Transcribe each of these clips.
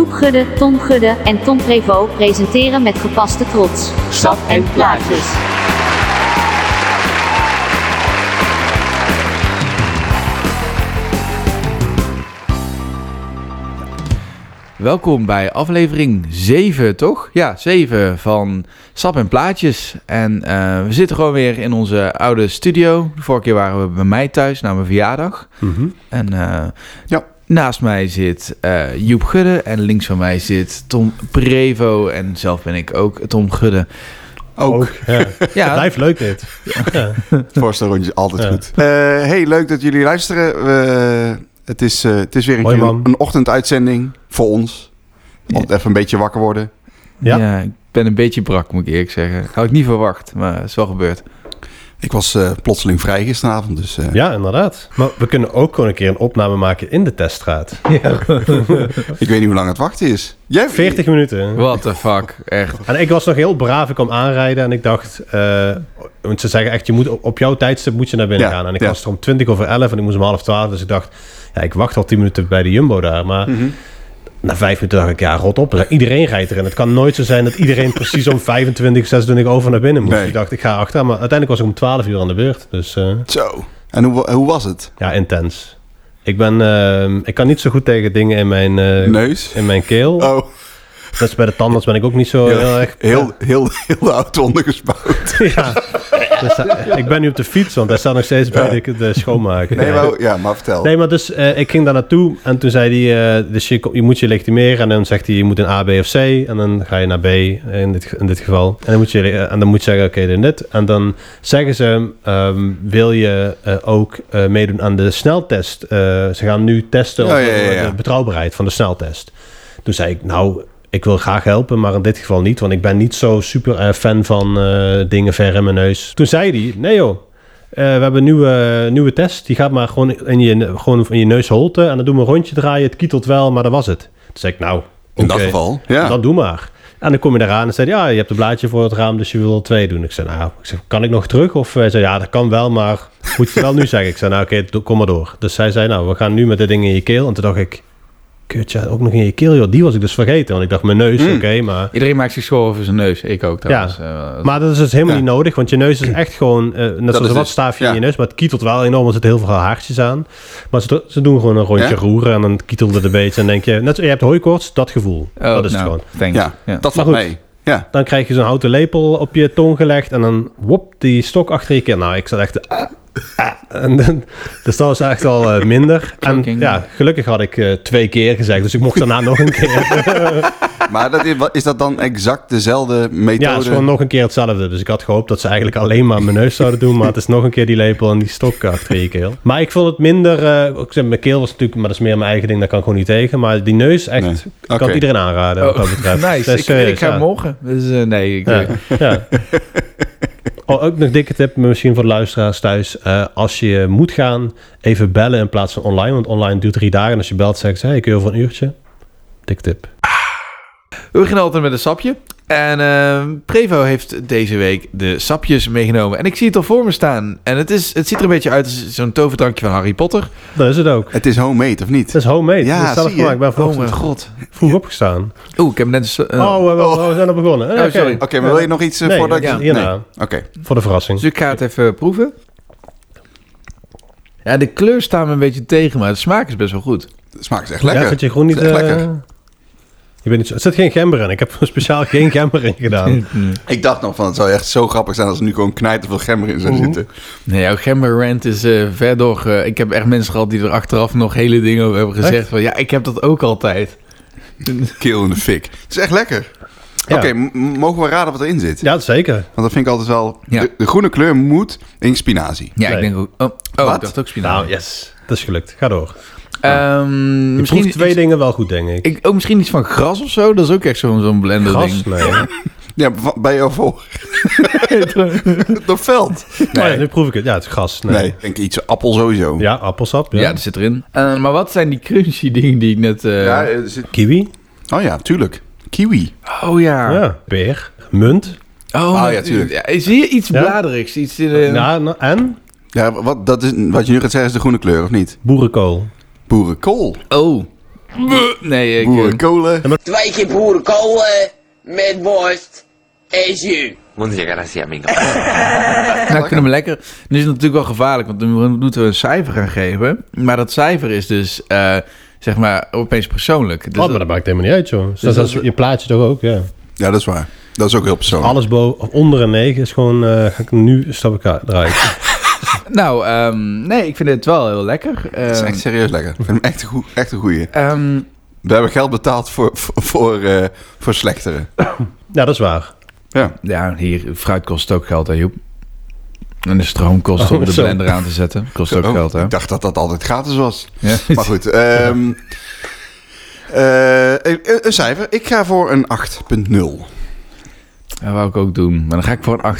Joep Gudde, Tom Gudde en Tom Prevost presenteren met gepaste trots. Sap en plaatjes. Welkom bij aflevering 7, toch? Ja, 7 van Sap en Plaatjes. En eh, we zitten gewoon weer in onze oude studio. De vorige keer waren we bij mij thuis na mijn verjaardag. En eh, Ja. Naast mij zit eh, Joep Gudde en links van mij zit Tom Prevo. En zelf ben ik ook Tom Gudde. Ook. ja. Ja, Blijft leuk dit. Ja. Voorstelrondje altijd Ja. goed. Eh, hey, leuk dat jullie luisteren. We, het, is, eh, het is weer een Hoi, keer een, ochtenduitzending voor ons. Altijd even een beetje wakker worden. ja. Ja. ik ben een beetje brak, moet ik eerlijk zeggen. Had ik niet verwacht, maar het is wel gebeurd. Ik was eh, plotseling vrij gisteravond, dus... eh, ja, inderdaad. Maar we kunnen ook gewoon een keer een opname maken in de teststraat. Ik weet niet hoe lang het wachten is. Jij 40 minuten. What the fuck, echt. En ik was nog heel braaf. Ik kwam aanrijden en ik dacht... eh, want ze zeggen echt, je moet op, op jouw tijdstip moet je naar binnen Ja, gaan. En ik ja. was er om 20 over 11 en ik moest om half 12. Dus ik dacht, ja, ik wacht al 10 minuten bij de Jumbo daar. Maar Mhm. Na vijf minuten dacht ik, ja, rot op. Iedereen rijdt erin. Het kan nooit zo zijn dat iedereen precies om 25, 26 over naar binnen. Nee. Ik dacht, ik ga achter. Maar uiteindelijk was ik om 12 uur aan de beurt. Dus... eh, Zo. En hoe, hoe was het? Ja, intens. Ik ben, ehm, ik kan niet zo goed tegen dingen in mijn, eh, Neus? in mijn keel. Oh, is bij de tandarts ben ik ook niet zo heel, heel erg. heel, heel, heel de auto ja. Eh, ik ben nu op de fiets, want hij staat nog steeds bij de, de schoonmaker. Nee, maar, ja, maar vertel. Nee, maar dus eh, ik ging daar naartoe en toen zei hij, eh, dus je, moet je legitimeren en dan zegt hij je moet een A, B of C en dan ga je naar B in dit, in dit geval. En dan moet je, eh, en dan moet je zeggen oké, dan dit. En dan zeggen ze, ehm, wil je eh, ook eh, meedoen aan de sneltest? Eh, ze gaan nu testen Ja, ja, ja, ja. de betrouwbaarheid van de sneltest. Toen zei ik, nou, ik wil graag helpen, maar in dit geval niet, want ik ben niet zo super eh, fan van eh, dingen ver in mijn neus. Toen zei hij, nee joh, eh, we hebben een nieuwe, nieuwe test. Die gaat maar gewoon in je, gewoon in je neusholte. En dan doen we een rondje draaien. Het kietelt wel, maar dat was het. Toen zei ik, nou, In dat geval, ja. Dan doe maar. En dan kom je eraan en zei hij, ja, je hebt een blaadje voor het raam, dus je wil er twee doen. Ik zei, nou, ik kan ik nog terug? Of hij zei, ja, dat kan wel, maar moet je wel nu zeggen. Ik zei, nou, oké, kom maar door. Dus hij zei, nou, we gaan nu met dit ding in je keel. En toen dacht ik, kutje, ook nog in je keel, joh. Die was ik dus vergeten. Want ik dacht, mijn neus, Mm. oké, maar... Iedereen maakt zich schoon over zijn neus. Ik ook trouwens. Eh, Maar dat is dus helemaal Ja. niet nodig, want je neus is echt gewoon, eh, net is zoals een het. watstaafje in Ja. je neus, maar het kietelt wel enorm, er zitten heel veel haartjes aan. Maar ze, ze doen gewoon een rondje Ja? roeren en dan kietelt het een beetje en denk je, net zo, je hebt hooikoorts, dat gevoel. oh, dat is het nou, gewoon. Thanks. Ja, Ja. dat valt goed. mee. Ja. Dan krijg je zo'n houten lepel op je tong gelegd en dan wop, die stok achter je keel. Nou, ik zat echt... en dan, dus dat was echt al eh, minder. En ja, gelukkig had ik eh, twee keer gezegd, dus ik mocht daarna nog een keer. Maar dat is, is dat dan exact dezelfde methode? Ja, het is gewoon nog een keer hetzelfde. Dus ik had gehoopt dat ze eigenlijk alleen maar mijn neus zouden doen. Maar het is nog een keer die lepel en die stok achter je keel. Maar ik vond het minder... eh, ik zeg, mijn keel was natuurlijk... Maar dat is meer mijn eigen ding. Daar kan ik gewoon niet tegen. Maar die neus, echt... Nee. Ik kan iedereen aanraden wat dat betreft. Nice. Ik, serieus, ik ga ja. morgen. Dus eh, nee, ik, Ja, ja. Oh, ook nog dikke tip misschien voor de luisteraars thuis. Eh, als je moet gaan, even bellen in plaats van online. Want online duurt drie dagen. En als je belt, zeggen ze... Hey, kun je over een uurtje? Dik tip. We beginnen altijd met een sapje. En eh, Prevo heeft deze week de sapjes meegenomen. En ik zie het al voor me staan. En het, is, het ziet er een beetje uit als zo'n toverdrankje van Harry Potter. Dat is het ook. Het is homemade, of niet? Het is homemade. Ja, Het is zelf zie je. gemaakt. Ik ben Oh mijn god. vroeg opgestaan. Oeh, ik heb net... eh, oh, we, we- we zijn al begonnen. Eh, Oh, oké. sorry. Oké, maar wil je nog iets eh, Nee, voordat ik... ja, Nee. hierna. Oké. Voor de verrassing. Dus ik ga het even proeven. Ja, de kleur staat me een beetje tegen, maar de smaak is best wel goed. De smaak is echt Ja, lekker. vind je gewoon niet... Het is echt eh, lekker. Je bent niet zo, er zit geen gember in. Ik heb er speciaal geen gember in gedaan. Ik dacht nog van, het zou echt zo grappig zijn als er nu gewoon knijter veel gember in zou Oeh. zitten. Nee, jouw gember rant is eh ver door. eh, ik heb echt mensen gehad die er achteraf nog hele dingen over hebben gezegd. Echt? Van, ja, ik heb dat ook altijd. Keel in de fik. Het is echt lekker. Ja. Oké, mogen we raden wat erin zit? Ja, zeker. Want dat vind ik altijd wel... Ja. De, de groene kleur moet in spinazie. Ja, Nee. ik denk ook... Oh, oh ik dacht ook spinazie. Nou, yes. Dat is gelukt. Ga door. Ehm, Je misschien proeft twee iets, dingen wel goed, denk ik. ik, ook misschien iets van gras of zo. Dat is ook echt zo'n zo'n blender Gas? ding. Nee. Ja, bij jou voor. Dat veld. Oh ja, nu proef ik het. Ja, het is gas. Nee. Nee, ik denk iets appel sowieso. Ja, appelsap. Ja. Ja, dat zit erin. Eh, maar wat zijn die crunchy dingen die ik net... eh, Ja, zit... Kiwi. Oh ja, tuurlijk. Kiwi. Oh ja. Ja. Peer. Munt. Oh, maar- ja, tuurlijk. Ja, zie je iets Ja? bladerigs? Iets in de... Ja, nou, en Ja, wat, dat is, wat je nu gaat zeggen is de groene kleur, of niet? boerenkool. Boerenkool. Oh. Nee, ik... eh, Boerenkolen. Twee keer boerenkolen met worst is u. Nou, ik vind hem lekker. Nu is het natuurlijk wel gevaarlijk, want dan moeten we een cijfer gaan geven. Maar dat cijfer is dus, eh, zeg maar, opeens persoonlijk. Dus Oh, maar dat maakt helemaal niet uit, joh. Dus dat dat is is- je plaatje toch ook, ja. Ja, dat is waar. Dat is ook heel persoonlijk. Alles boven, onder een 9 is gewoon, eh, ga ik nu stap ik uit- eruit. Nou, ehm, nee, ik vind het wel heel lekker. Dat is Ehm, echt serieus lekker. Ik vind hem echt een, goe- echt een goeie. ehm, We hebben geld betaald voor, voor, voor, eh, voor slechtere. ja, dat is waar. Ja. ja, hier, fruit kost ook geld, hè Joep? En de stroom kost Oh, om de zo. blender aan te zetten. Kost ook Oh, geld, hè? Ik dacht dat dat altijd gratis was. Ja. Maar goed. ehm, eh, een, een cijfer. Ik ga voor een 8.0. Dat wou ik ook doen. Maar dan ga ik voor een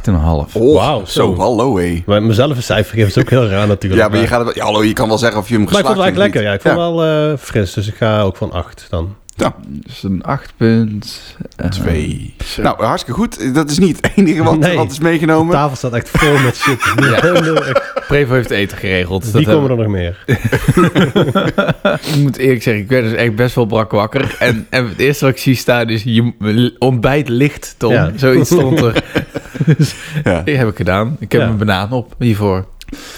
8,5. Oh, Wauw, zo. hallo hé. Maar mezelf een cijfer geven is ook heel raar natuurlijk. Ja, maar je, gaat, het- ja, hallo, je kan wel zeggen of je hem Maar ik geslaagd vond het eigenlijk lekker. Ja, ik vond het wel eh, fris. Dus ik ga ook van 8 dan. Ja, Dus een 8 punt... eh, twee. Nou, hartstikke goed. Dat is niet het enige wat, Nee. wat is De meegenomen. tafel staat echt vol met shit. Prevo heeft eten geregeld. Die Dat komen er nog meer. Ik moet eerlijk zeggen, ik werd dus echt best wel brak wakker. En, en het eerste wat ik zie staan is, je ontbijt licht, Tom. Ja. Zoiets stond er. dus Ja. die heb ik gedaan. Ik heb Ja. een banaan op hiervoor.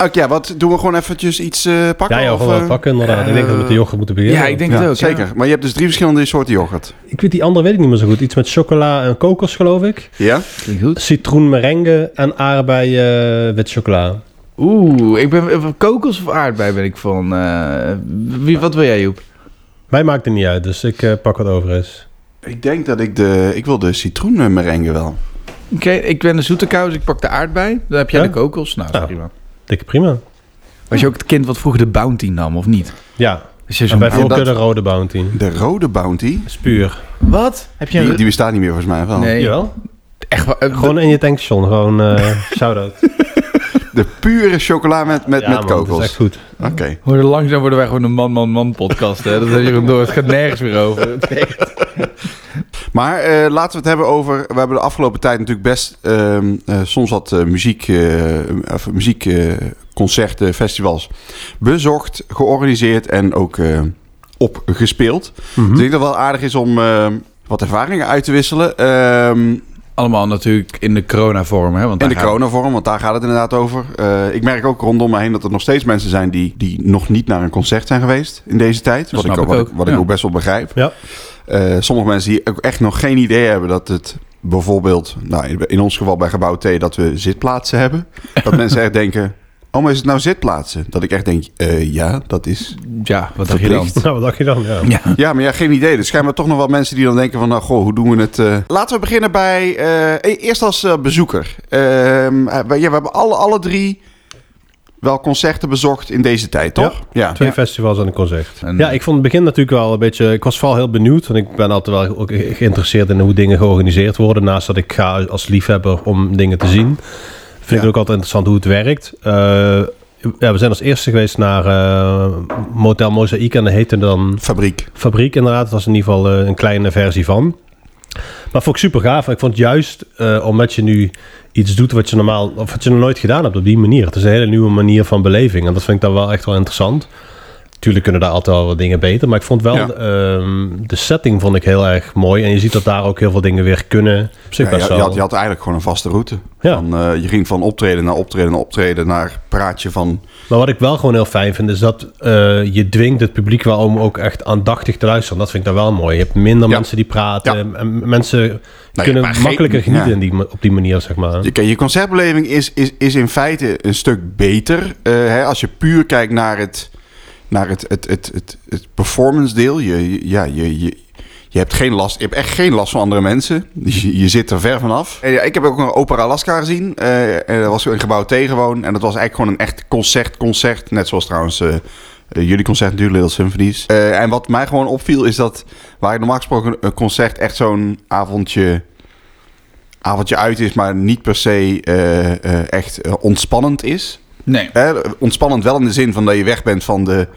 Oké, ja, wat doen we gewoon eventjes iets eh, pakken? Ja, gewoon wel eh? pakken inderdaad. ik denk dat we met de yoghurt moeten beginnen. Ja, ik denk Ja, het ook. zeker. Maar je hebt dus drie verschillende soorten yoghurt. Ik weet die andere weet ik niet meer zo goed. Iets met chocola en kokos geloof ik. Ja? Klinkt goed. Citroen merengue en aardbei eh, wit chocola. Oeh, ik ben van kokos of aardbei ben ik van. eh, wie, wat wil jij, Joep? Mij maakt het niet uit, dus ik eh, pak wat over is. Ik denk dat ik de... Ik wil de citroenmerengue wel. Oké, ik ben de zoete kous, ik pak de aardbei. Dan heb jij Ja? de kokos. Nou, dat is Ja. prima. Dikke prima. Was je ook het kind wat vroeger de Bounty nam, of niet? Ja, Als je en bij voorkeur dat- de rode bounty. De rode bounty. Dat is puur. Wat? Heb je Die, een... die bestaat niet meer volgens mij wel. Nee, Jawel. echt wel... eh, Gewoon in je tankstation. Gewoon eh shout-out. De pure chocola met, met, ja, met man, dat kokos. is echt goed. Oké. Worden langzaam worden wij gewoon een man-man-man podcast. Hè? Dat heb je gewoon door. Het gaat nergens meer over. Maar eh, laten we het hebben over... We hebben de afgelopen tijd natuurlijk best ehm, eh, soms wat eh, muziek, eh, of muziekconcerten, festivals bezocht, georganiseerd en ook eh, opgespeeld. Mhm. Dus ik denk dat het wel aardig is om wat ervaringen uit te wisselen. Ehm, Allemaal natuurlijk in de corona-vorm. Hè? Want in daar de gaat- coronavorm, want daar gaat het inderdaad over. Eh, ik merk ook rondom me heen dat er nog steeds mensen zijn die, die nog niet naar een concert zijn geweest in deze tijd. Wat, ik, ik wat, ook, ik, wat ik ja. ook best wel begrijp. Ja. Eh, sommige mensen die ook echt nog geen idee hebben dat het bijvoorbeeld, nou, in- ons geval bij Gebouw T, dat we zitplaatsen hebben. Dat mensen echt denken, oh, maar is het nou zitplaatsen? Dat ik echt denk, eh, ja, dat is... Ja, wat dacht je dan? Nou, wat dacht je dan? Ja. Ja. Ja, maar ja, geen idee. Dus schijnbaar toch nog wel mensen die dan denken van, nou, goh, hoe doen we het? eh? Laten we beginnen bij, eh, e- eerst als bezoeker. Ehm, eh, we- ja, we hebben alle, alle drie wel concerten bezocht in deze tijd, toch? Ja. Twee Ja. festivals en een concert. En- ja, ik vond het begin natuurlijk wel een beetje... Ik was vooral heel benieuwd, want ik ben altijd wel ook geïnteresseerd in hoe dingen georganiseerd worden. Naast dat ik ga als liefhebber om dingen te zien. Vind ik het ook altijd interessant hoe het werkt. Eh, ja, we zijn als eerste geweest naar eh, Motel Mozaïek en dat heette dan Fabriek. Fabriek inderdaad. Dat was in ieder geval eh, een kleine versie van. Maar vond ik super gaaf. Ik vond juist eh, omdat je nu iets doet wat je normaal of wat je nog nooit gedaan hebt op die manier. Het is een hele nieuwe manier van beleving en dat vind ik dan wel echt wel interessant. Tuurlijk kunnen daar altijd wel wat dingen beter, maar ik vond wel Ja. ehm, de setting vond ik heel erg mooi en je ziet dat daar ook heel veel dingen weer kunnen. Op zich Ja, je, best je wel. had, je had eigenlijk gewoon een vaste route. Ja. Van, eh, je ging van optreden naar optreden naar optreden naar praatje van... Maar wat ik wel gewoon heel fijn vind, is dat eh, je dwingt het publiek wel om ook echt aandachtig te luisteren. Dat vind ik dan wel mooi. Je hebt minder mensen die praten. Ja. En mensen ja, kunnen geen- makkelijker genieten die, op die manier, zeg maar. Je, je concertbeleving is, is, is in feite een stuk beter. eh, hè, als je puur kijkt naar het, naar het, het, het, het, het performance deel. Je, ja, je, je, je hebt geen last. Je hebt echt geen last van andere mensen. Dus je, je zit er ver vanaf. En ik heb ook een Opera Alaska gezien. eh, en dat was in gebouw T gewoon. En dat was eigenlijk gewoon een echt concert, concert. Net zoals trouwens eh, eh, jullie concert natuurlijk, Little Symphonies. En wat mij gewoon opviel is dat waar normaal gesproken een concert echt zo'n avondje avondje uit is, maar niet per se echt ontspannend is. Nee. Hè, ontspannend wel in de zin van dat je weg bent van de,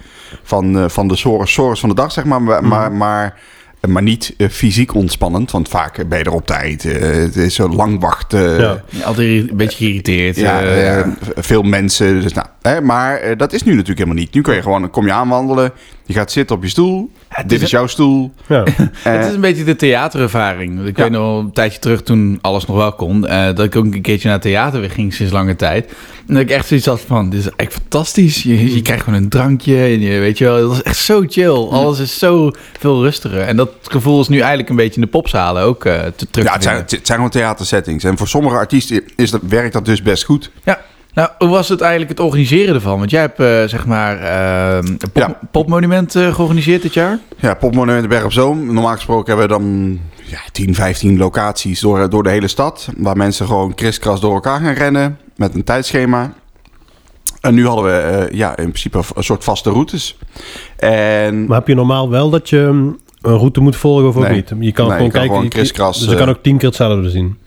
van, eh, van de sores, sores van de dag, zeg maar. Maar, maar, maar, maar niet eh, fysiek ontspannend, want vaak ben je er op tijd. eh, het is zo lang wachten. Ja. Altijd een beetje geïrriteerd. Ja, veel mensen. Dus nou, Hè, maar eh, dat is nu natuurlijk helemaal niet. Nu kun je gewoon, kom je aanwandelen, je gaat zitten op je stoel. Het Dit is is jouw stoel. Ja. Eh, Het is een beetje de theaterervaring. Ik Ja. weet nog wel een tijdje terug, toen alles nog wel kon, eh, dat ik ook een keertje naar het theater weer ging sinds lange tijd. En dat ik echt zoiets had van, dit is echt fantastisch. Je, je krijgt gewoon een drankje en je weet je wel, dat is echt zo chill. Alles is zo veel rustiger. En dat gevoel is nu eigenlijk een beetje in de popzalen ook eh, te terug. ja, het zijn, het zijn gewoon theatersettings. En voor sommige artiesten is dat, werkt dat dus best goed. Ja. Nou, hoe was het eigenlijk het organiseren ervan? Want jij hebt eh, zeg maar eh, een pop, Ja. popmonument eh, georganiseerd dit jaar. Ja, Popmonument Berg op Zoom. Normaal gesproken hebben we dan ja, 10, 15 locaties door, door de hele stad. Waar mensen gewoon kriskras door elkaar gaan rennen met een tijdschema. En nu hadden we eh, ja, in principe een soort vaste routes. En Maar heb je normaal wel dat je um, een route moet volgen of niet? Je kan Nee, gewoon je kan kijken. gewoon je- kriskras, Dus je kan ook tien keer hetzelfde zien.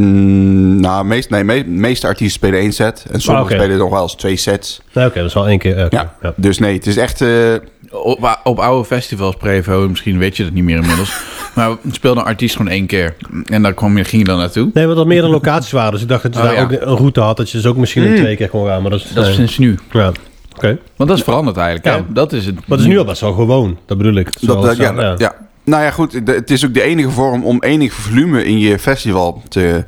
Mm, nou, meest, nee, me- meeste artiesten spelen één set. En sommigen Ah, spelen nog wel eens twee sets. Oké, dat is wel één keer. Ja. ja. Dus nee, het is echt... eh, Op, op oude festivals, Prevo, misschien weet je dat niet meer inmiddels. maar speelde een artiest gewoon één keer. En daar kwam je, ging je dan naartoe. Nee, want er meerdere locaties waren. Dus ik dacht dat je Oh, daar ja. ook een route had. Dat je dus ook misschien in twee keer kon gaan. Maar dat is, Dat is sinds nu. Ja, oké. Want dat is veranderd eigenlijk. Ja. Hè? Dat is het. Maar het is nu al best wel gewoon. Dat bedoel ik. Dat, wel dat- ja, zo- dat- ja. Nou ja, goed. Het is ook de enige vorm om enig volume in je festival te,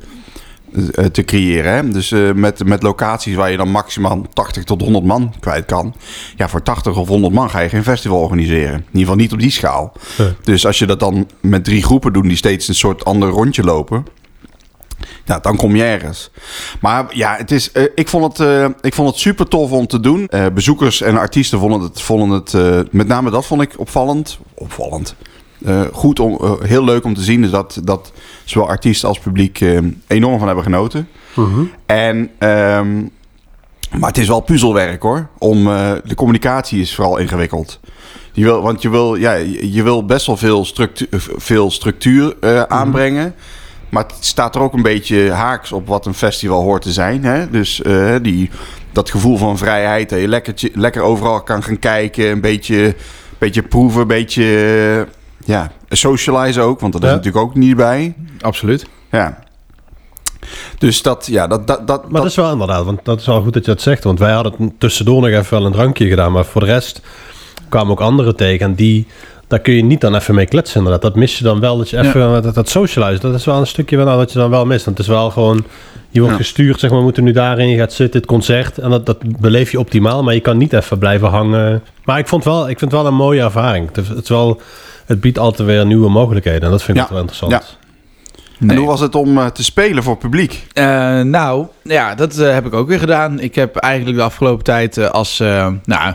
eh, te creëren. Hè? Dus eh, met, met locaties waar je dan maximaal 80 tot 100 man kwijt kan. Ja, voor 80 of 100 man ga je geen festival organiseren. In ieder geval niet op die schaal. Dus als je dat dan met drie groepen doet die steeds een soort ander rondje lopen. Ja, dan kom je ergens. Maar ja, het is, eh, ik, vond het, ik vond het super tof om te doen. Bezoekers en artiesten vonden het, vonden het met name dat vond ik opvallend. Opvallend. Eh, goed om, eh, heel leuk om te zien is dat, dat zowel artiesten als publiek eh, enorm van hebben genoten. Mhm. En, ehm, maar het is wel puzzelwerk hoor. Om, de communicatie is vooral ingewikkeld. Je wil, want je wil, ja, je wil best wel veel structuur, veel structuur eh, aanbrengen. Maar het staat er ook een beetje haaks op wat een festival hoort te zijn. Hè? Dus die, dat gevoel van vrijheid, dat je lekker, lekker overal kan gaan kijken. Een beetje, beetje proeven, een beetje ja, socialize ook. Want dat is Ja. natuurlijk ook niet bij. Absoluut. Ja. Dus dat, ja, dat, dat, dat, Maar dat is wel inderdaad, want dat is wel goed dat je dat zegt. Want wij hadden tussendoor nog even wel een drankje gedaan. Maar voor de rest kwamen ook anderen tegen. En die, daar kun je niet dan even mee kletsen inderdaad. Dat mis je dan wel, dat je even dat, dat socialize. Dat is wel een stukje wel, nou, dat je dan wel mist. Want het is wel gewoon, je wordt Ja. gestuurd, zeg maar, we moeten nu daarin. Je gaat zitten, dit concert. En dat, dat beleef je optimaal. Maar je kan niet even blijven hangen. Maar ik, vond wel, ik vind het wel een mooie ervaring. Het, het, is wel, het biedt altijd weer nieuwe mogelijkheden. En dat vind ik Ja. wel interessant. Ja. En hoe was het om eh, te spelen voor publiek? Eh, nou, ja, dat eh, heb ik ook weer gedaan. Ik heb eigenlijk de afgelopen tijd als eh, nou,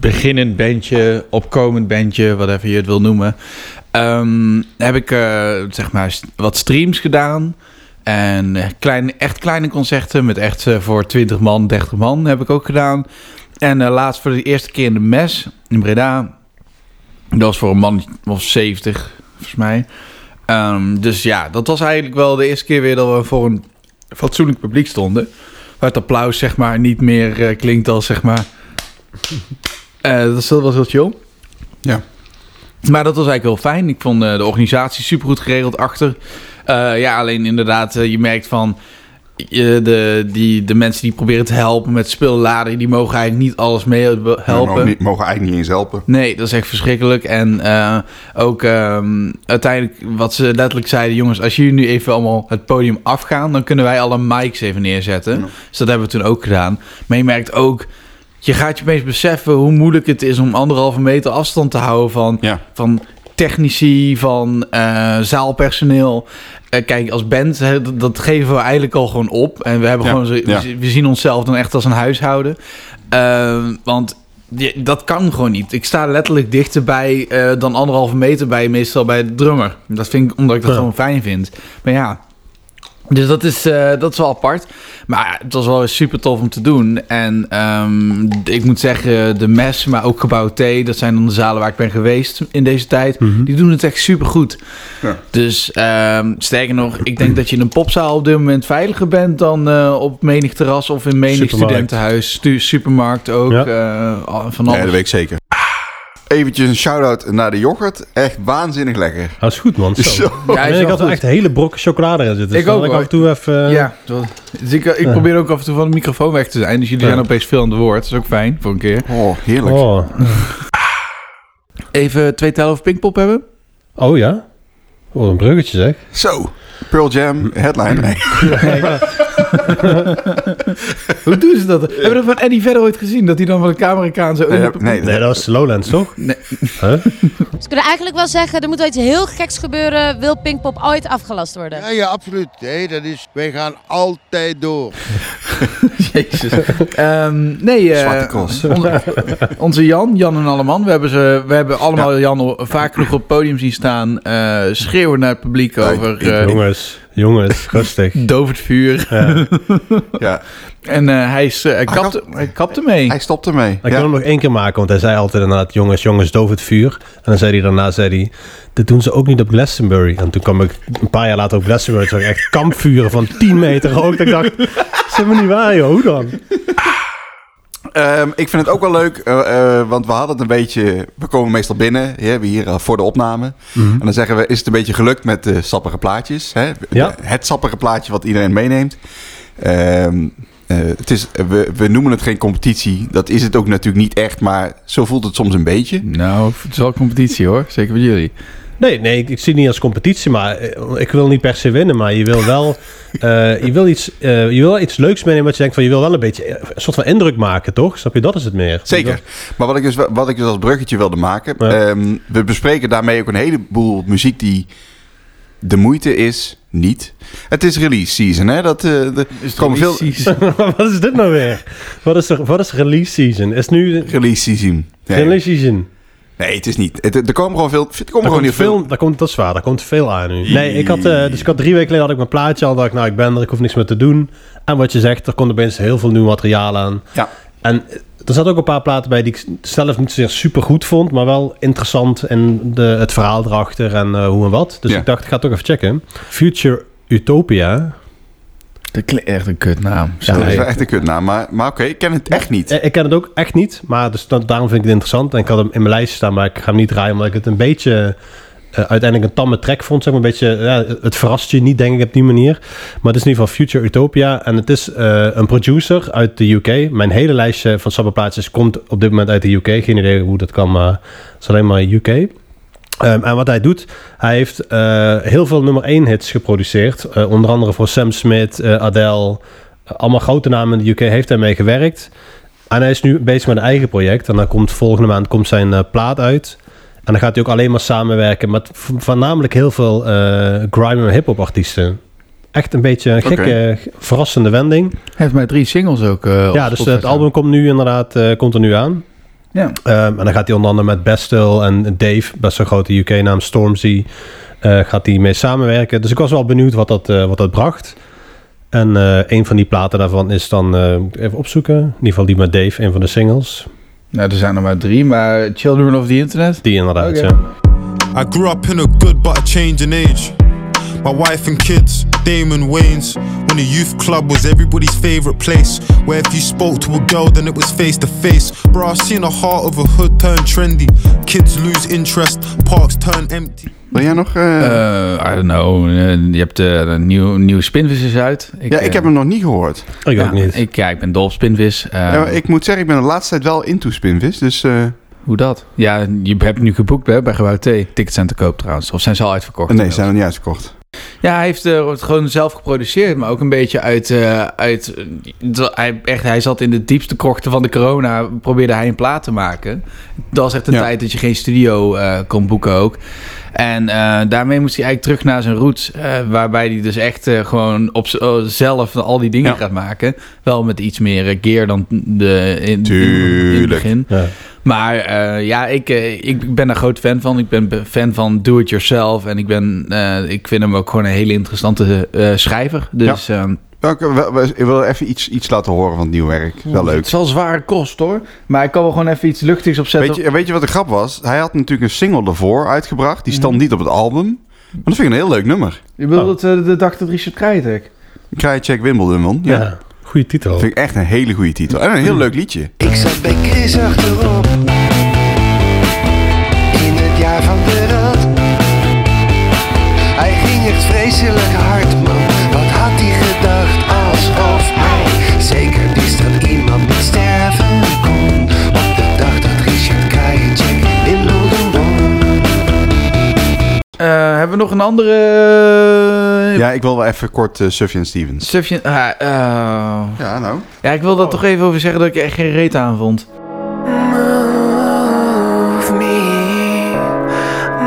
beginnend bandje, opkomend bandje, whatever je het wil noemen, ehm, heb ik eh, zeg maar wat streams gedaan. En eh, kleine, echt kleine concerten met echt voor 20 man, 30 man heb ik ook gedaan. En eh, laatst voor de eerste keer in de mes in Breda. Dat was voor een man of 70, volgens mij. Ehm, dus ja, dat was eigenlijk wel de eerste keer weer dat we voor een fatsoenlijk publiek stonden. Waar het applaus zeg maar niet meer eh, klinkt als zeg maar... Eh, dat was heel chill. Ja. Maar dat was eigenlijk heel fijn. Ik vond eh, de organisatie super goed geregeld achter. Ja, alleen inderdaad, je merkt van... de, die, de mensen die proberen te helpen met speelladen... die mogen eigenlijk niet alles mee helpen. Mogen, niet- mogen eigenlijk niet eens helpen. Nee, dat is echt verschrikkelijk. En eh, ook ehm, uiteindelijk wat ze letterlijk zeiden... jongens, als jullie nu even allemaal het podium afgaan... dan kunnen wij alle mics even neerzetten. Ja. Dus dat hebben we toen ook gedaan. Maar je merkt ook... je gaat je opeens beseffen hoe moeilijk het is... om anderhalve meter afstand te houden van, Ja. van technici, van eh, zaalpersoneel... Eh, kijk, als band, dat, dat geven we eigenlijk al gewoon op. En we hebben Ja, gewoon zo, ja. we, we zien onszelf dan echt als een huishouden. Eh, want dat kan gewoon niet. Ik sta letterlijk dichterbij eh dan anderhalve meter bij meestal bij de drummer. Dat vind ik omdat ik dat gewoon fijn vind. Maar ja, dus dat is, eh, dat is wel apart. Maar ja, het was wel super tof om te doen. En ehm, ik moet zeggen, de mes, maar ook gebouw T, dat zijn dan de zalen waar ik ben geweest in deze tijd. Mhm. Die doen het echt super goed. Ja. Dus ehm, sterker nog, ik denk dat je in een popzaal op dit moment veiliger bent dan eh, op menig terras of in menig Supermarkt. studentenhuis, stu- supermarkt ook. Ja. eh, van Ja, alles. dat weet ik zeker. Eventjes een shout-out naar de yoghurt. Echt waanzinnig lekker. Dat is goed, man. Zo. Zo. Ja, hij is Nee, ik wel had er goed. echt een hele brok chocolade in zitten. Ik Dus ook, dan hoor. af en toe even... eh, Ja, dus ik, ik probeer ook af en toe van de microfoon weg te zijn. Dus jullie Ja. zijn opeens veel aan het woord. Dat is ook fijn voor een keer. Oh, heerlijk. Oh. Even twee tellen over Pinkpop hebben. oh ja? Oh, een bruggetje zeg. Zo. Pearl Jam, headline. Nee. Hoe doen ze dat? Hebben we dat van Eddie verder ooit gezien? Dat hij dan van de camera zo... Nee, nee, Nee, dat was Lowlands, toch? Nee. Huh? Ze kunnen eigenlijk wel zeggen, er moet wel iets heel geks gebeuren. Wil Pinkpop ooit afgelast worden? Ja, ja, absoluut. Nee, dat is, wij gaan altijd door. Jezus. Ehm, nee, eh, Zwarte cross. Onze, onze Jan, Jan en Alleman. We hebben, ze, we hebben allemaal Jan vaak genoeg op het podium zien staan. eh, schreeuwen naar het publiek over ik- eh jongens, jongens, rustig. doof het vuur. Ja. Ja, En eh, hij, is, eh, hij, kapte, hij kapte mee. hij stopt ermee. Ik wil Ja. hem nog één keer maken, want hij zei altijd inderdaad... jongens, jongens, doof het vuur. En dan zei hij daarna, zei hij... dit doen ze ook niet op Glastonbury. En toen kwam ik een paar jaar later op Glastonbury... toen zag ik echt kampvuren van 10 meter hoog. Dat ik dacht, dat is helemaal niet waar, joh. Hoe dan? Ehm, ik vind het ook wel leuk, eh, eh, want we hadden het een beetje... We komen meestal binnen, hè, we hier eh, voor de opname. En dan zeggen we, is het een beetje gelukt met de sappige plaatjes? Hè? Ja. Het sappige plaatje wat iedereen meeneemt. Ehm, eh, het is, we, we noemen het geen competitie. Dat is het ook natuurlijk niet echt, maar zo voelt het soms een beetje. Nou, het is wel competitie hoor. Zeker met jullie. Nee, nee, ik, ik zie het niet als competitie, maar eh, ik wil niet per se winnen, maar je wil wel, eh, je wil iets, eh, je wil iets leuks meenemen wat je denkt van, je wil wel een beetje een soort van indruk maken, toch? Snap je? Dat is het meer. Zeker. Maar wat ik dus, wat ik dus als bruggetje wilde maken. Ja. ehm, we bespreken daarmee ook een heleboel muziek die de moeite is. Niet. Het is release season, hè? Dat, eh de, Is komen veel wat is dit nou weer? Wat is, er, wat is release season? Is nu release season. Nee, release season? Nee, het is niet. Het, er komen gewoon veel. Er komen gewoon heel veel. veel, daar komt, dat is waar, daar komt veel aan nu. Nee, ik had, eh, dus ik had drie weken geleden had ik mijn plaatje al. dacht ik, nou, ik ben er, ik hoef niks meer te doen. En wat je zegt, er komt opeens heel veel nieuw materiaal aan. Ja. En er zat ook een paar platen bij die ik zelf niet zozeer super goed vond, maar wel interessant en de, het verhaal erachter en eh, hoe en wat. Dus Ja. ik dacht, ik ga het toch even checken. Future Utopia. Dat klinkt echt een kutnaam. Ja, dat is echt een kutnaam. Maar, maar oké, ik ken het echt niet. Eh, Ik ken het ook echt niet, maar dus dat, daarom vind ik het interessant. En ik had hem in mijn lijst staan, maar ik ga hem niet draaien, omdat ik het een beetje eh, uiteindelijk een tamme track vond. Zeg maar, een beetje, ja, het verrast je niet, denk ik, op die manier. Maar het is in ieder geval Future Utopia. En het is eh, een producer uit de UK. Mijn hele lijstje van sabberplaatjes komt op dit moment uit de UK. Geen idee hoe dat kan, maar het is alleen maar UK. Ehm, en wat hij doet, hij heeft eh, heel veel nummer 1 hits geproduceerd. Eh, onder andere voor Sam Smith, eh, Adele. allemaal grote namen in de UK heeft hij mee gewerkt. En hij is nu bezig met een eigen project. En dan komt volgende maand komt zijn eh, plaat uit. En dan gaat hij ook alleen maar samenwerken met voornamelijk heel veel eh grime en hip-hop artiesten. Echt een beetje een gekke, verrassende wending. Hij heeft maar drie singles ook. eh, op ja, dus het album komt nu inderdaad eh, komt er nu aan. Ja. Ehm, en dan gaat hij onder andere met Bestel en Dave, best een grote UK-naam, Stormzy, eh, gaat hij mee samenwerken. Dus ik was wel benieuwd wat dat, eh, wat dat bracht. En eh, een van die platen daarvan is dan, eh, even opzoeken, in ieder geval die met Dave, een van de singles. Nou, er zijn er maar drie, maar Children of the Internet. Die inderdaad, Oké. ja. I grew up in a good but a change in age. My wife and kids, Damon Waynes. When the youth club was everybody's favorite place. Where if you spoke to a girl, then it was face to face. Bro, I've seen the heart of a hood turn trendy. Kids lose interest, parks turn empty. Wil jij nog... eh, Eh, I don't know. Eh, je hebt een nieuw, nieuw Spinvis is uit. ja, ik heb hem nog niet gehoord. Ik ja, ook niet. Ik, ja, ik ben dol op Spinvis. Eh, Ja, maar ik moet zeggen, ik ben de laatste tijd wel into Spinvis. Dus eh, Hoe dat? Ja, je hebt nu geboekt hè, bij Gebouw T. Tickets zijn te koop trouwens. Of zijn ze al uitverkocht? nee, ze zijn nog niet uitgekocht. Ja, hij heeft eh, het gewoon zelf geproduceerd, maar ook een beetje uit... eh, uit eh, hij, echt, hij zat in de diepste krochten van de corona, probeerde hij een plaat te maken. Dat was echt een Ja. tijd dat je geen studio kon boeken ook. En daarmee moest hij eigenlijk terug naar zijn roots, waarbij hij dus echt gewoon op oh, zelf al die dingen Ja. gaat maken. Wel met iets meer gear dan de, in, in, in het begin. Ja. Maar eh, ja, ik, eh, ik ben daar groot fan van. Ik ben be- fan van Do It Yourself. En ik, ben, eh, ik vind hem ook gewoon een hele interessante eh, schrijver. Dus ehm, wel- wel- ik wil even iets, iets laten horen van het nieuw werk. Wel leuk. het zal zware kost hoor. Maar ik kan wel gewoon even iets luchtigs opzetten. Weet je, weet je wat de grap was? Hij had natuurlijk een single ervoor uitgebracht. Die Mhm. stond niet op het album. Maar dat vind ik een heel leuk nummer. je bedoelt het, eh, de dag dat Richard Krijtek. Krajicek Wimbledon. Ja. Ja, goede titel. Dat vind ik echt een hele goede titel. En een heel leuk liedje. Ik zat bij Kees achterop. maar van de rad. Hij ging echt vreselijk hard, man. Wat had hij gedacht? Alsof hij zeker wist dat iemand niet sterven kon. Op de dag dat Richard Krajicek Wimbledon won. Eh, hebben we nog een andere... Ja, ik wil wel even kort eh Sufjan Stevens. Sufjan... eh, Ja, nou. ja, ik wil daar toch even over zeggen dat ik er echt geen reet aan vond. Move me,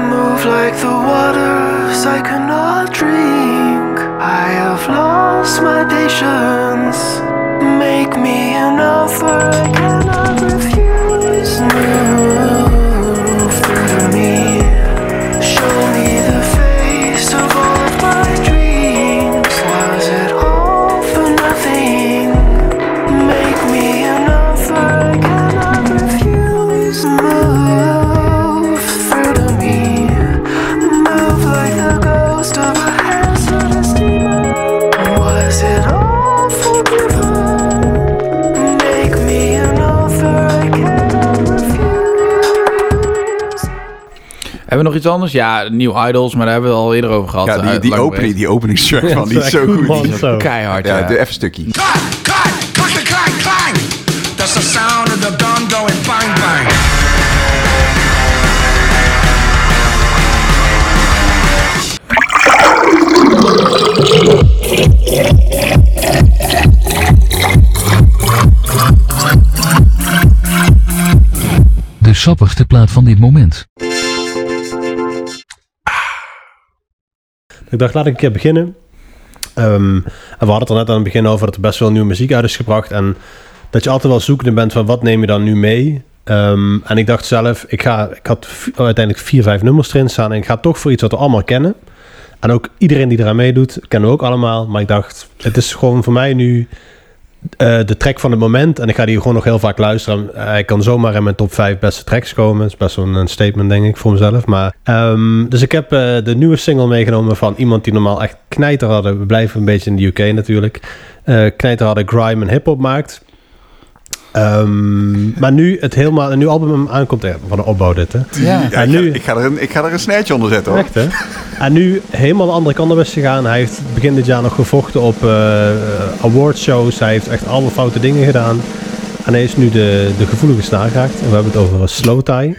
move like the waters I cannot drink. I have lost my patience. Make me we nog iets anders? Ja, New Idols, maar daar hebben we het al eerder over gehad. Ja, die, Eh, die, opening, die openingstrack van, die is zo goed. man, Die is zo. Keihard, Ja, ja. even een stukje. That's the sound of the gun going bang bang. De sappigste plaat van dit moment. Ik dacht, laat ik een keer beginnen. Ehm, we hadden het er net aan het begin over dat er best veel nieuwe muziek uit is gebracht. En dat je altijd wel zoekende bent van wat neem je dan nu mee. Ehm, en ik dacht zelf, ik, ga, ik had v- uiteindelijk vier, vijf nummers erin staan. En ik ga toch voor iets wat we allemaal kennen. En ook iedereen die eraan meedoet, kennen we ook allemaal. Maar ik dacht, het is gewoon voor mij nu eh, de track van het moment. En ik ga die gewoon nog heel vaak luisteren. Hij kan zomaar in mijn top 5 beste tracks komen. Dat is best wel een statement, denk ik, voor mezelf. Maar, ehm, dus ik heb eh, de nieuwe single meegenomen van iemand die normaal echt knijter hadden. We blijven een beetje in de UK natuurlijk. eh knijter hadden grime en hip-hop maakt. Ehm, maar nu het helemaal, een nieuw album aankomt. Ja, van een opbouw dit, hè? Ja. Ja, En ik, ga, ik, ga er een, ik ga er een snijtje onder zetten hoor. Echt, hè? En nu helemaal de andere kant op is gegaan. Hij heeft begin dit jaar nog gevochten op eh awardshows. Hij heeft echt alle foute dingen gedaan. En hij is nu de, de gevoelige snaar geraakt. En we hebben het over Slow Tie.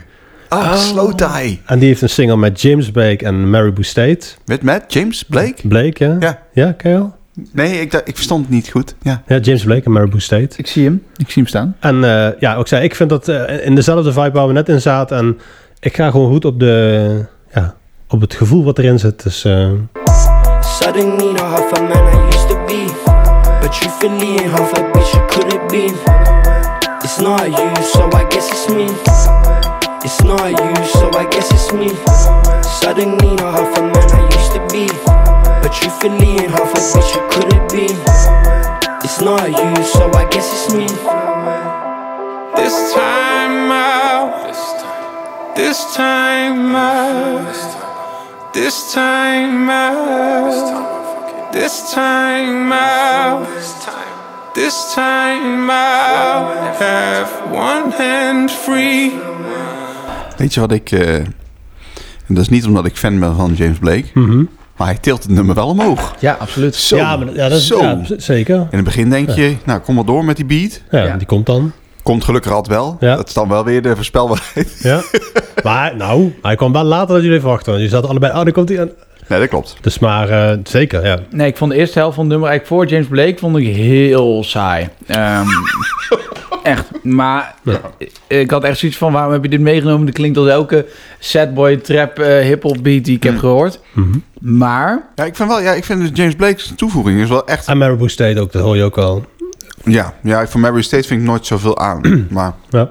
Ah, Slow Tie. En die heeft een single met James Blake en Maribou State. Met Matt? James Blake? Blake, ja? Ja. Ja, ken je al? Nee, ik, ik verstond het niet goed. Ja. Ja, James Blake en Maribou State. Ik zie hem. Ik zie hem staan. En eh, ja, ook zei, ik vind dat eh, in dezelfde vibe waar we net in zaten. En ik ga gewoon goed op, de, ja, op het gevoel wat erin zit. Dus eh, Suddenly, not half a man I used to be. But truthfully, ain't half a bitch you could have been. It's not you, so I guess it's me. It's not you, so I guess it's me. Suddenly, not half a man I used to be. But truthfully, ain't half a bitch you could have been. It's not you, so I guess it's me. This time out. This time out. This time out. This time out. This time out. Have one hand free. Weet je wat ik... eh, en dat is niet omdat ik fan ben van James Blake. Mhm. Maar hij tilt het nummer wel omhoog. Ja, absoluut. Zo. ja, maar, ja, dat is, Zo. ja, zeker. In het begin denk je, nou kom maar door met die beat. Ja, Ja. die komt dan. Komt gelukkig altijd wel. Ja. Dat is dan wel weer de voorspelbaarheid. Ja. maar nou, hij kwam wel later dan jullie verwachten. want Jullie zaten allebei, oh, daar komt hij aan. Nee, dat klopt. Dus maar eh, zeker, ja. Nee, ik vond de eerste helft van het nummer eigenlijk voor James Blake vond ik heel saai. Ehm, echt. Maar eh, ik had echt zoiets van, waarom heb je dit meegenomen? Dat klinkt als elke sad boy trap eh hip-hop beat die ik heb gehoord. Mhm. Maar, Ja, ik vind wel, ja, ik vind dus James Blake's toevoeging is wel echt... En Maribou State ook, dat hoor je ook wel. Ja, ja van Mary State vind ik nooit zoveel aan. maar Ja.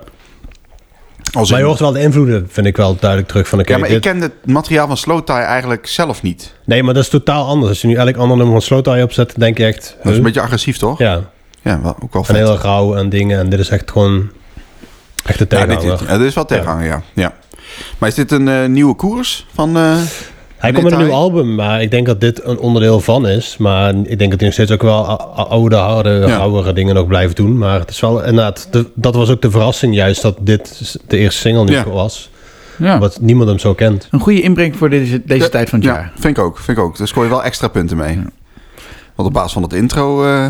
als Maar je hoort wel de invloeden, vind ik wel duidelijk terug van de ja, maar ik ken het materiaal van Slow Tie eigenlijk zelf niet. Nee, maar dat is totaal anders. Als je nu elk ander nummer van Slow Tie opzet, denk je echt... Dat is een beetje agressief, toch? Ja, Ja, wel, ook wel en vet. heel rauw en dingen. En dit is echt gewoon... Echt de ja, dit, tegenhanger. dit, ja, dit is wel tegenhanger, ja. ja. Maar is dit een eh, nieuwe koers van... eh, Hij komt met een nieuw album, maar ik denk dat dit een onderdeel van is. Maar ik denk dat hij nog steeds ook wel oude, harde, Ja. oudere dingen nog blijft doen. Maar het is wel inderdaad, de, dat was ook de verrassing juist dat dit de eerste single nu Ja. was. Ja. Wat niemand hem zo kent. Een goede inbreng voor deze, deze Ja, tijd van het ja, jaar. vind ik ook. Vind ik ook. Daar scoor je wel extra punten mee. Want op basis van het intro... eh,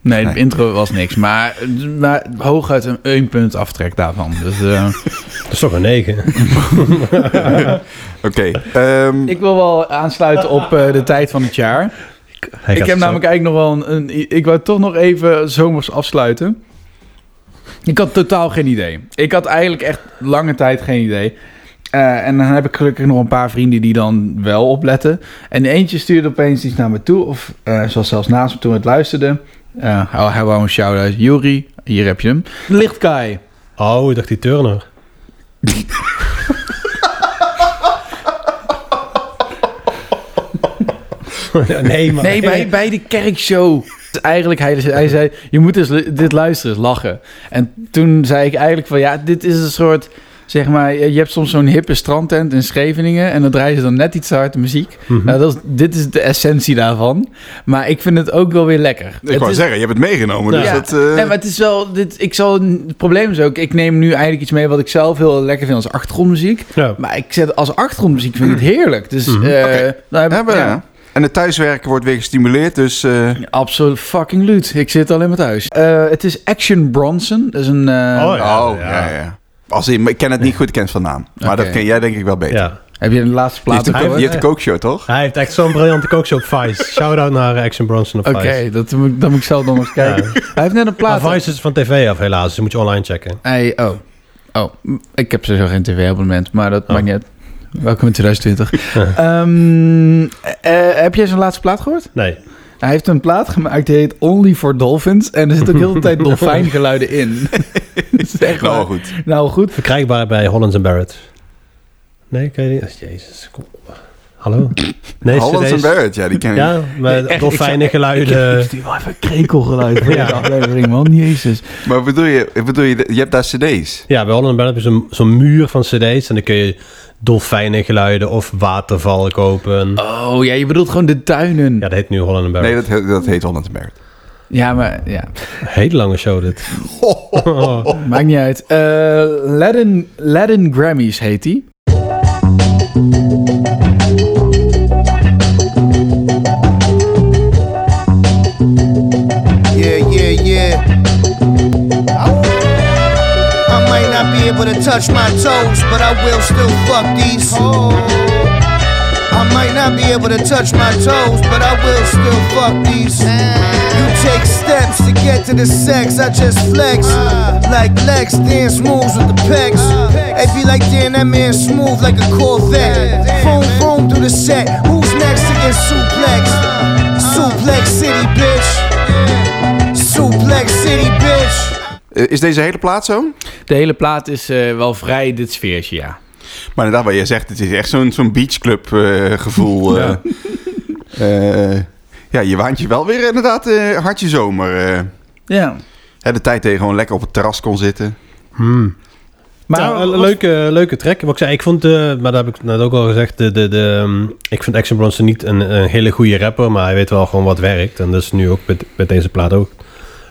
Nee, de Nee. intro was niks. Maar, maar hooguit een één punt aftrek daarvan. Dus, eh, Dat is toch een 9. Oké. ehm, ik wil wel aansluiten op eh, de tijd van het jaar. Hij ik heb zo- namelijk eigenlijk nog wel een, een... Ik wou toch nog even zomers afsluiten. Ik had totaal geen idee. Ik had eigenlijk echt lange tijd geen idee. Eh, en dan heb ik gelukkig nog een paar vrienden die dan wel opletten. En eentje stuurde opeens iets naar me toe. Of eh, zoals zelfs naast me toen we het luisterden. Eh hij hij wou een shout-out. Juri, hier heb je hem. Lichtkai. Oh, ik dacht die Turner. nee, maar... Nee, bij, bij de kerkshow. Dus Eigenlijk, hij, hij zei, je moet eens lu- dit luisteren, lachen. En toen zei ik eigenlijk van, ja, dit is een soort... Zeg maar, je hebt soms zo'n hippe strandtent in Scheveningen... en dan draaien ze dan net iets te hard de muziek. Mhm. nou, dat is, dit is de essentie daarvan. Maar ik vind het ook wel weer lekker. ik Het wou is- zeggen, je hebt het meegenomen. Dus ja, dat, eh, nee, maar het is wel. Dit, ik zal, het probleem is ook, ik neem nu eigenlijk iets mee wat ik zelf heel lekker vind als achtergrondmuziek. Ja. Maar ik zet als achtergrondmuziek vind ik het heerlijk. Dus, ik- hebben, ja. En het thuiswerken wordt weer gestimuleerd. Dus eh, Absoluut fucking luut. Ik zit alleen maar thuis. Eh, het is Action Bronson. Dat is een. eh, Oh, ja. oh, ja, ja. Als in, ik ken het niet goed, ik ken het van naam. Maar Oké. dat ken jij denk ik wel beter. Ja. Heb je de laatste Je hebt plaat ook al- je hebt de kookshow, toch? Hij heeft echt zo'n briljante kookshow op Vice. Shout-out naar eh, Action Bronson op Oké, Vice. dat moet, dan moet ik zelf nog eens kijken. Hij heeft net een plaat. Maar Vice is van tv af helaas, dus die moet je online checken. Hij, oh. Oh, ik heb sowieso geen tv-abonnement, maar dat maakt niet uit. Welkom in 2020. Ehm, eh, heb jij zijn laatste plaat gehoord? Nee. Hij heeft een plaat gemaakt die heet Only for Dolphins. En er zitten ook heel de tijd dolfijngeluiden in. Dat is echt Nou, waar. goed. Nou goed. Verkrijgbaar bij Hollands and Barrett. Nee, ken je? Oh, Jezus, kom op. Hallo? Nee, Hollands and Barrett, ja, die ken ik. Ja, met Echt, dolfijnen ik geluiden. Ik even een krekelgeluid voor Ja. aflevering, man. Jezus. Maar bedoel je, bedoel je, je hebt daar cd's? Ja, bij Holland and Barrett heb je zo'n muur van cd's. En dan kun je dolfijnengeluiden of watervallen kopen. Oh ja, je bedoelt gewoon de tuinen. Ja, dat heet nu Holland and Nee, Barrett. dat, he- dat heet Holland Barrett. Ja, maar ja. Hele lange show dit. Maakt niet uit. Eh Latin, Latin Grammys heet die. Touch my toes, but I will still fuck these. I might not be able to touch my toes, but I will still fuck these. You take steps to get to the sex, I just flex. Like Lex, dance moves with the pecs. It be like, damn, that man smooth like a Corvette. Phone, phone through the set. Who's next to get suplex? Suplex City, bitch. Suplex City, Is deze hele plaat zo? De hele plaat is eh, wel vrij dit sfeertje, ja. Maar inderdaad, wat jij zegt, het is echt zo'n zo'n beachclub eh, gevoel. eh. Eh, ja, je waant je wel weer inderdaad eh hartje zomer. eh. Ja. Hè, de tijd dat je gewoon lekker op het terras kon zitten. Maar Maar een wat- leuke, leuke track. Wat ik zei, ik vond, eh, maar dat heb ik net ook al gezegd, de, de, de, ehm, ik vind Action Bronson niet een, een hele goede rapper, maar hij weet wel gewoon wat werkt. En dat is nu ook met, met deze plaat ook.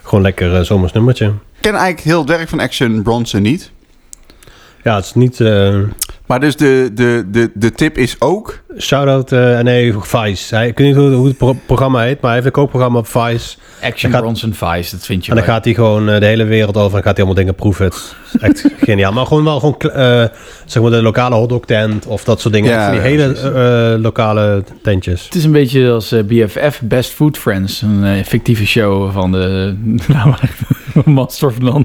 Gewoon lekker eh, zomers nummertje. Ken eigenlijk heel het werk van Action Bronson niet. Ja, het is niet... eh Maar dus de, de, de, de tip is ook... Shout-out, eh, nee, Vice. Hij, ik weet niet hoe, hoe het pro- programma heet, maar hij heeft een kookprogramma op Vice. Action gaat- Bronson Vice, dat vind je En dan gaat hij gewoon eh, de hele wereld over en gaat hij allemaal dingen proeven. Het is echt geniaal. Maar gewoon wel gewoon, eh, zeg maar de lokale hotdog tent of dat soort dingen. Ja, die ja, hele eh, lokale tentjes. Het is een beetje als BFF, Best Food Friends. Een fictieve show van de nou, van Master of None.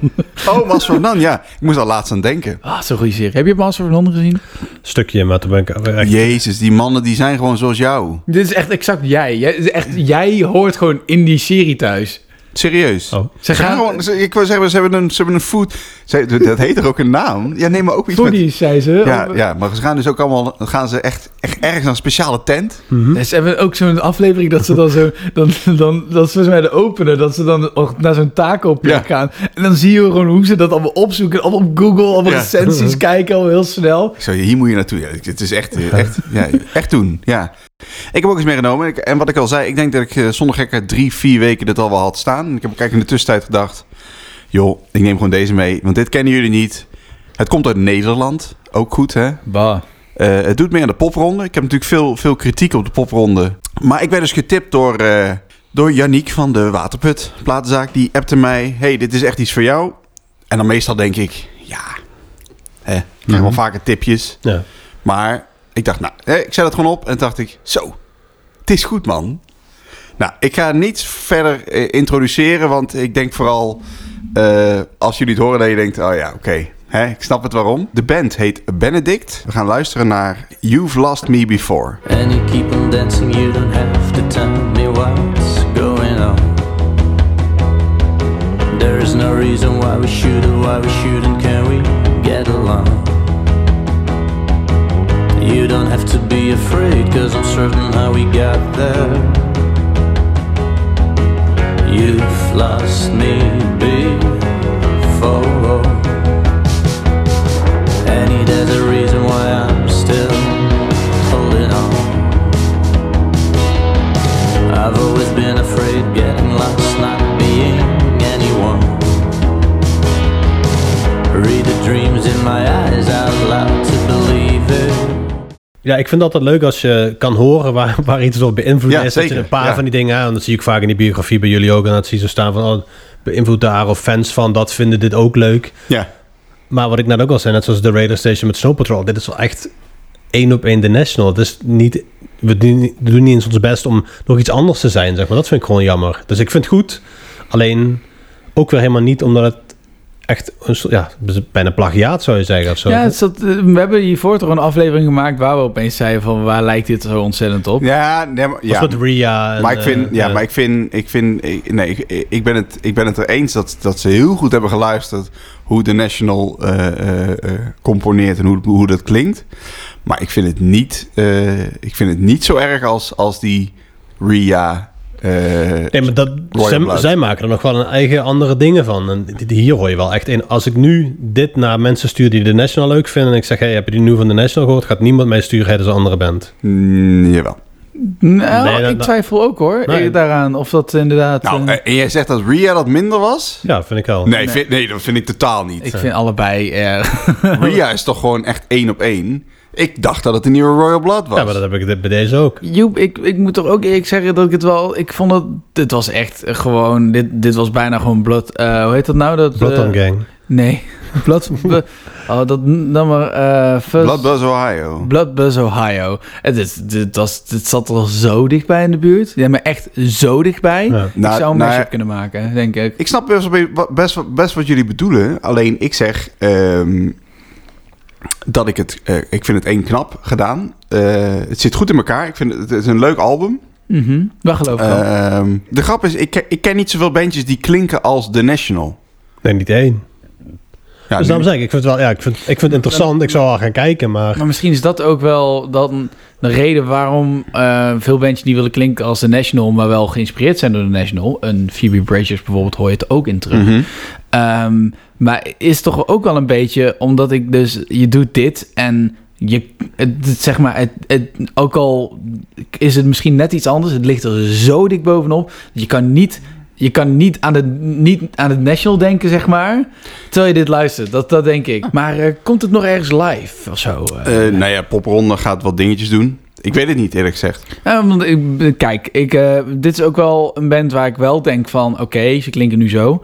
Oh, Master of None, ja. Ik moest al laatst aan denken. Ah, zo'n goede serie. Heb je Master of None gezien? Stukje, maar toen ben ik echt... Jezus, die mannen die zijn gewoon zoals jou. Dit is echt exact jij. Jij, is echt, jij hoort gewoon in die serie thuis. Serieus. Oh. Ze gaan gewoon, ze- ik wil zeggen, ze hebben een, ze hebben een food. Ze, dat heet er ook een naam. Ja, neem maar ook iets met. Foodies, zei ze. Ja, ja, maar ze gaan dus ook allemaal. Dan gaan ze echt, echt ergens naar een speciale tent. Ja, Ze hebben ook zo'n aflevering dat ze dan zo... Dan, dan, dat is volgens mij de opener. Dat ze dan ook naar zo'n taco plek Ja. gaan. En dan zie je gewoon hoe ze dat allemaal opzoeken. Allemaal op Google, allemaal Ja. recensies kijken. Al heel snel. Ik zei, hier moet je naartoe. Ja, het is echt, echt, ja, echt doen. Ja. Ik heb ook eens meegenomen. Ik- En wat ik al zei, ik denk dat ik eh, zonder gekke drie, vier weken dit al wel had staan. Ik heb ook eigenlijk in de tussentijd gedacht... joh, ik neem gewoon deze mee. Want dit kennen jullie niet. Het komt uit Nederland. Ook goed, hè? Bah. Eh, het doet mee aan de popronde. Ik heb natuurlijk veel, veel kritiek op de popronde. Maar ik werd dus getipt door, eh door Yannick van de Waterput platenzaak. Die appte mij, hey, dit is echt iets voor jou. En dan meestal denk ik, ja, hè, ik krijg wel vaker tipjes. Ja. Maar ik dacht, nou, ik zet het gewoon op. En dacht ik, zo, het is goed, man. Nou, ik ga niets verder eh, introduceren, want ik denk vooral eh, als jullie het horen dat je denkt, oh ja, oké, hè, ik snap het waarom. De band heet Benedict. We gaan luisteren naar You've Lost Me Before. And you keep on dancing, you don't have to tell me what's going on. There is no reason why we should why we shouldn't, can we get along? Don't have to be afraid, cause I'm certain how we got there. You've lost me before. And there's a reason why I'm still holding on. I've always been afraid getting lost, not being anyone. Read the dreams in my eyes out loud. Ja, ik vind het altijd leuk als je kan horen waar, waar iets door beïnvloed Ja, is. Dat je een paar ja. van die dingen, en dat zie ik vaak in die biografie bij jullie ook, en dat zie je zo staan van, oh, beïnvloed daar, of fans van dat vinden dit ook leuk. Ja. Maar wat ik net ook al zei, net zoals de Radar Station met Snow Patrol, dit is wel echt één op één de National. Het is niet, we, doen, we doen niet eens ons best om nog iets anders te zijn, zeg maar. Dat vind ik gewoon jammer. Dus ik vind het goed, alleen ook weer helemaal niet omdat het echt, een soort- ja, bijna plagiaat zou je zeggen of zo. Ja, het zat, eh, we hebben hiervoor toch een aflevering gemaakt waar we opeens zeiden van waar lijkt dit zo ontzettend op? Ja, nee, maar, ja. Met Ria. en, maar ik vind, eh, ja, ja. maar ik vind, ik vind, ik- nee, ik, ik ben het, ik ben het er eens dat, dat ze heel goed hebben geluisterd hoe de National eh, eh, eh, componeert en hoe, hoe dat klinkt. Maar ik vind het niet, eh, ik vind het niet zo erg als, als die Ria. Eh, Nee, maar dat, zij, zij maken er nog wel een eigen andere dingen van. En hier hoor je wel echt in. Als ik nu dit naar mensen stuur die de National leuk vinden... en ik zeg, hey, heb je die nu van de National gehoord? Gaat niemand mij sturen, het is een andere band. mm, jawel. Nou, Nee, dat- ik twijfel ook hoor, Nee. daaraan of dat inderdaad... Nou, eh, eh, en jij zegt dat Ria dat minder was? Ja, vind ik wel. Nee, vind- nee dat vind ik totaal niet. ik vind allebei... eh, Ria is toch gewoon echt één op één. Ik dacht dat het een nieuwe Royal Blood was. Ja, maar dat heb ik dit- bij deze ook. Joep, ik, ik moet toch ook eerlijk zeggen dat ik het wel... Ik vond het... Dit was echt gewoon... Dit, dit was bijna gewoon blood... eh, hoe heet dat nou? Dat, Blood on Gang. Nee. Blood... oh, dat nummer... eh first- Blood Buzz Ohio. Blood Buzz Ohio. Het, is, dit, was, dit zat er zo dichtbij in de buurt. Ja, maar echt zo dichtbij. Ja. Ik Nou, zou een nou, mashup kunnen maken, denk ik. Ik snap best, wel- best, best wat jullie bedoelen. Alleen ik zeg ehm, dat ik het... eh, ik vind het één knap gedaan. Eh, het zit goed in elkaar. Ik vind het, het is een leuk album. Mhm. Dat geloof ik wel. Ehm, de grap is, ik, ken- ik ken niet zoveel bandjes die klinken als The National. Nee, niet één. Ja, dus daarom zeg ik, ik vind het wel, ja, ik vind, ik vind het interessant. Ik zou wel gaan kijken, maar... Maar misschien is dat ook wel dan de reden waarom eh, veel bandjes niet willen klinken als de National, maar wel geïnspireerd zijn door de National. Een Phoebe Bridgers bijvoorbeeld hoor je het ook in terug. Mhm. Ehm, maar is toch ook wel een beetje omdat ik dus, je doet dit en je, het, zeg maar, het, het, ook al is het misschien net iets anders, het ligt er zo dik bovenop. Je kan niet, je kan niet aan, de, niet aan het National denken, zeg maar, terwijl je dit luistert. Dat, dat denk ik. Maar eh, komt het nog ergens live of zo? Eh, nou ja, Popronde gaat wat dingetjes doen. Ik weet het niet, eerlijk gezegd. Ja, want ik, kijk, ik, dit is ook wel een band waar ik wel denk van... oké, ze klinken nu zo.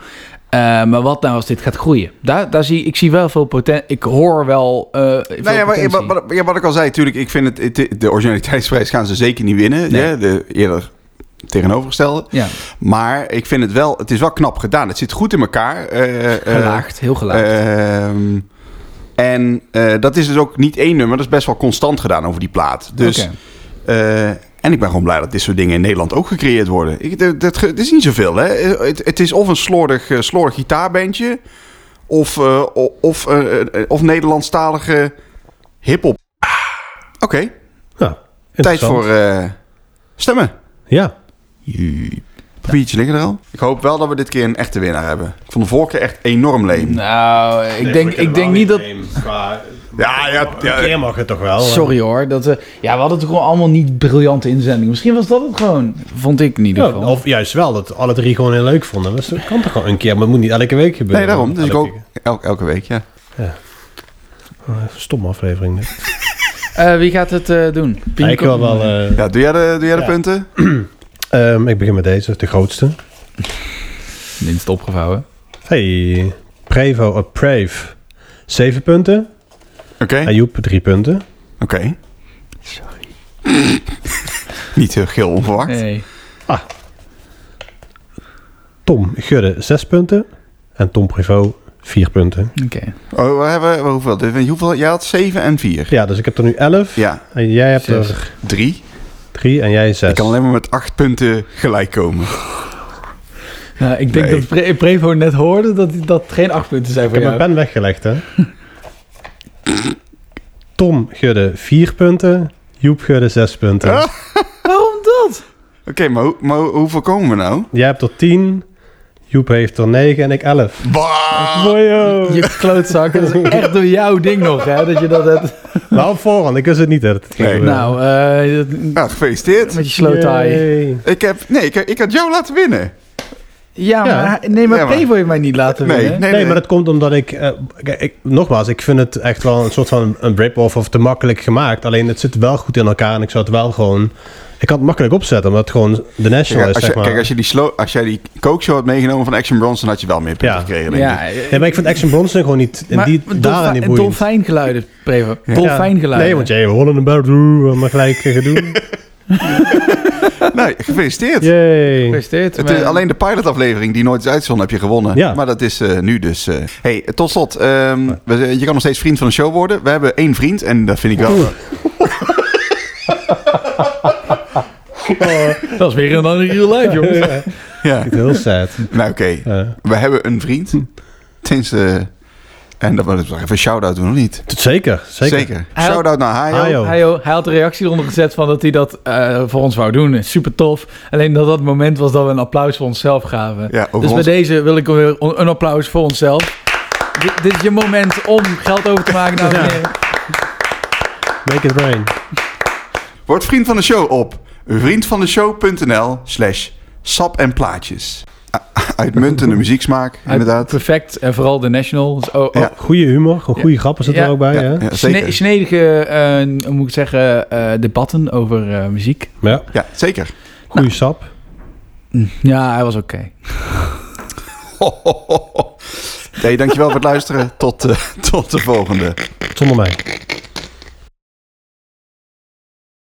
Eh, maar wat nou als dit gaat groeien? Daar, daar zie, ik zie wel veel potentie. Ik hoor wel veel Nou ja, maar, wat, wat- ja, wat ik al zei, natuurlijk, ik vind het, het- de originaliteitsprijs gaan ze zeker niet winnen. Nee. de eerder tegenovergestelde. Ja, Maar ik vind het wel, het is wel knap gedaan. Het zit goed in elkaar. eh, gelaagd, heel gelaagd. Ehm, en dat is dus ook niet één nummer, dat is best wel constant gedaan over die plaat. Dus, Oké. Eh, en ik ben gewoon blij dat dit soort dingen in Nederland ook gecreëerd worden. Ik, dat, dat, het is niet zoveel, hè? Het, het is of een slordig, eh, slordig gitaarbandje, of, eh, of, eh, eh, of Nederlandstalige hip-hop. Ah, Oké, Ja, tijd voor eh, stemmen. Ja, Papiertje liggen er al. Ik hoop wel dat we dit keer een echte winnaar hebben. Ik vond de vorige keer echt enorm leem. nou, ik denk, ik denk niet dat... Ja, ja, ja. Een keer mag het toch wel. Sorry hoor. Dat, eh, ja, we hadden toch gewoon allemaal niet briljante inzendingen. Misschien was dat het gewoon. Vond ik in ieder Ja, geval. of juist wel, dat alle drie gewoon heel leuk vonden. Dus dat kan toch gewoon een keer, maar het moet niet elke week gebeuren. Nee, daarom. Dus ik Elke ook elke, elke week, ja. Oh, Stomme aflevering. dit. Eh, wie gaat het eh, doen? Ja, ik wil wel... eh, Ja, doe jij de, doe jij de Ja. punten? ehm, ik begin met deze, de grootste. Minst opgevouwen. Hey, Prevo of Prave. 7 punten. Oké. En Joep 3 punten. Oké. Sorry. Niet heel geel onverwacht. Nee. Tom Gudde 6 punten. En Tom Prevo 4 punten. Oké. Oh, we hebben, hoeveel? Dit- Hoeveel? Jij had 7 en 4. Ja, dus ik heb er nu 11. Ja. En jij hebt Zes. er 3. 3 en jij 6. Ik kan alleen maar met 8 punten gelijk komen. Nou, ik denk Nee. dat Pre- Prevo net hoorde dat dat geen acht punten zijn Ik voor heb jou. mijn pen weggelegd, hè. Tom Gudde 4 punten. Joep Gudde 6 punten. Ah. Waarom dat? Oké, maar, hoe- maar hoe- hoeveel komen we nou? Jij hebt er 10. Joep heeft er 9 en ik 11. Bah! Boyo! Je klootzak. Dat is echt door jouw ding nog, hè? Dat je dat hebt. Nou, op voorhand. Ik wist het niet dat het ging Nee. Nou, eh, dat- Nou, gefeliciteerd. met je slow tie. Ik heb, nee, ik, ik had jou laten winnen. Ja, Ja. maar, nee, maar Ja, maar- Prevo heeft mij niet laten Nee, winnen. nee, Nee, maar dat komt omdat ik, eh, kijk, ik... Nogmaals, ik vind het echt wel een soort van een rip-off of te makkelijk gemaakt. Alleen het zit wel goed in elkaar en ik zou het wel gewoon... Ik kan het makkelijk opzetten, omdat het gewoon de National Kijk, is, je, zeg maar. kijk, als, je die slow, als jij die kookshow had meegenomen van Action Bronson, had je wel meer punten Ja. gekregen, denk Ja, ik. Ja, maar ik vind Action Bronson gewoon niet... In maar die, daarin niet boeiend. dolfijngeluiden, Prevo. Ja. Dolfijngeluiden. Nee, want jij rollen about maar gelijk eh, gedoe. Nee, gefeliciteerd. Yay. Gefeliciteerd. Het is alleen de pilotaflevering die nooit is uitgezonden, heb je gewonnen. Ja. Maar dat is eh, nu dus... eh hey, tot slot. ehm, we- je kan nog steeds vriend van de show worden. We hebben één vriend en dat vind ik wel... Dat is weer een andere real life, jongens. Ja. Heel sad. Nou oké, Ja. we hebben een vriend. Sinds... en dat wil ik nog even een shout-out doen, of niet? Zeker, zeker. Hij- Shout-out naar Hayo. Hayo. Hij, hij had een reactie eronder gezet van dat hij dat eh, voor ons wou doen. Super tof. Alleen dat dat moment was dat we een applaus voor onszelf gaven. Ja, dus ons- bij deze wil ik weer een applaus voor onszelf. Dit, dit is je moment om geld over te maken, dames en Ja. heren. Make it rain. Word vriend van de show op vriendvandeshow.nl slash sap en plaatjes. Uitmuntende muzieksmaak, inderdaad. Perfect. En vooral de National. Dus, oh, oh. Ja. Goede humor, goede grappen zitten Ja. er ook bij. Ja, Sne- snedige, eh, hoe moet ik zeggen, eh, debatten over eh, muziek. Ja, Ja, zeker. goede sap. Ja, hij was oké. Hey, dankjewel voor het luisteren. Tot, eh, tot de volgende. Zonder mij.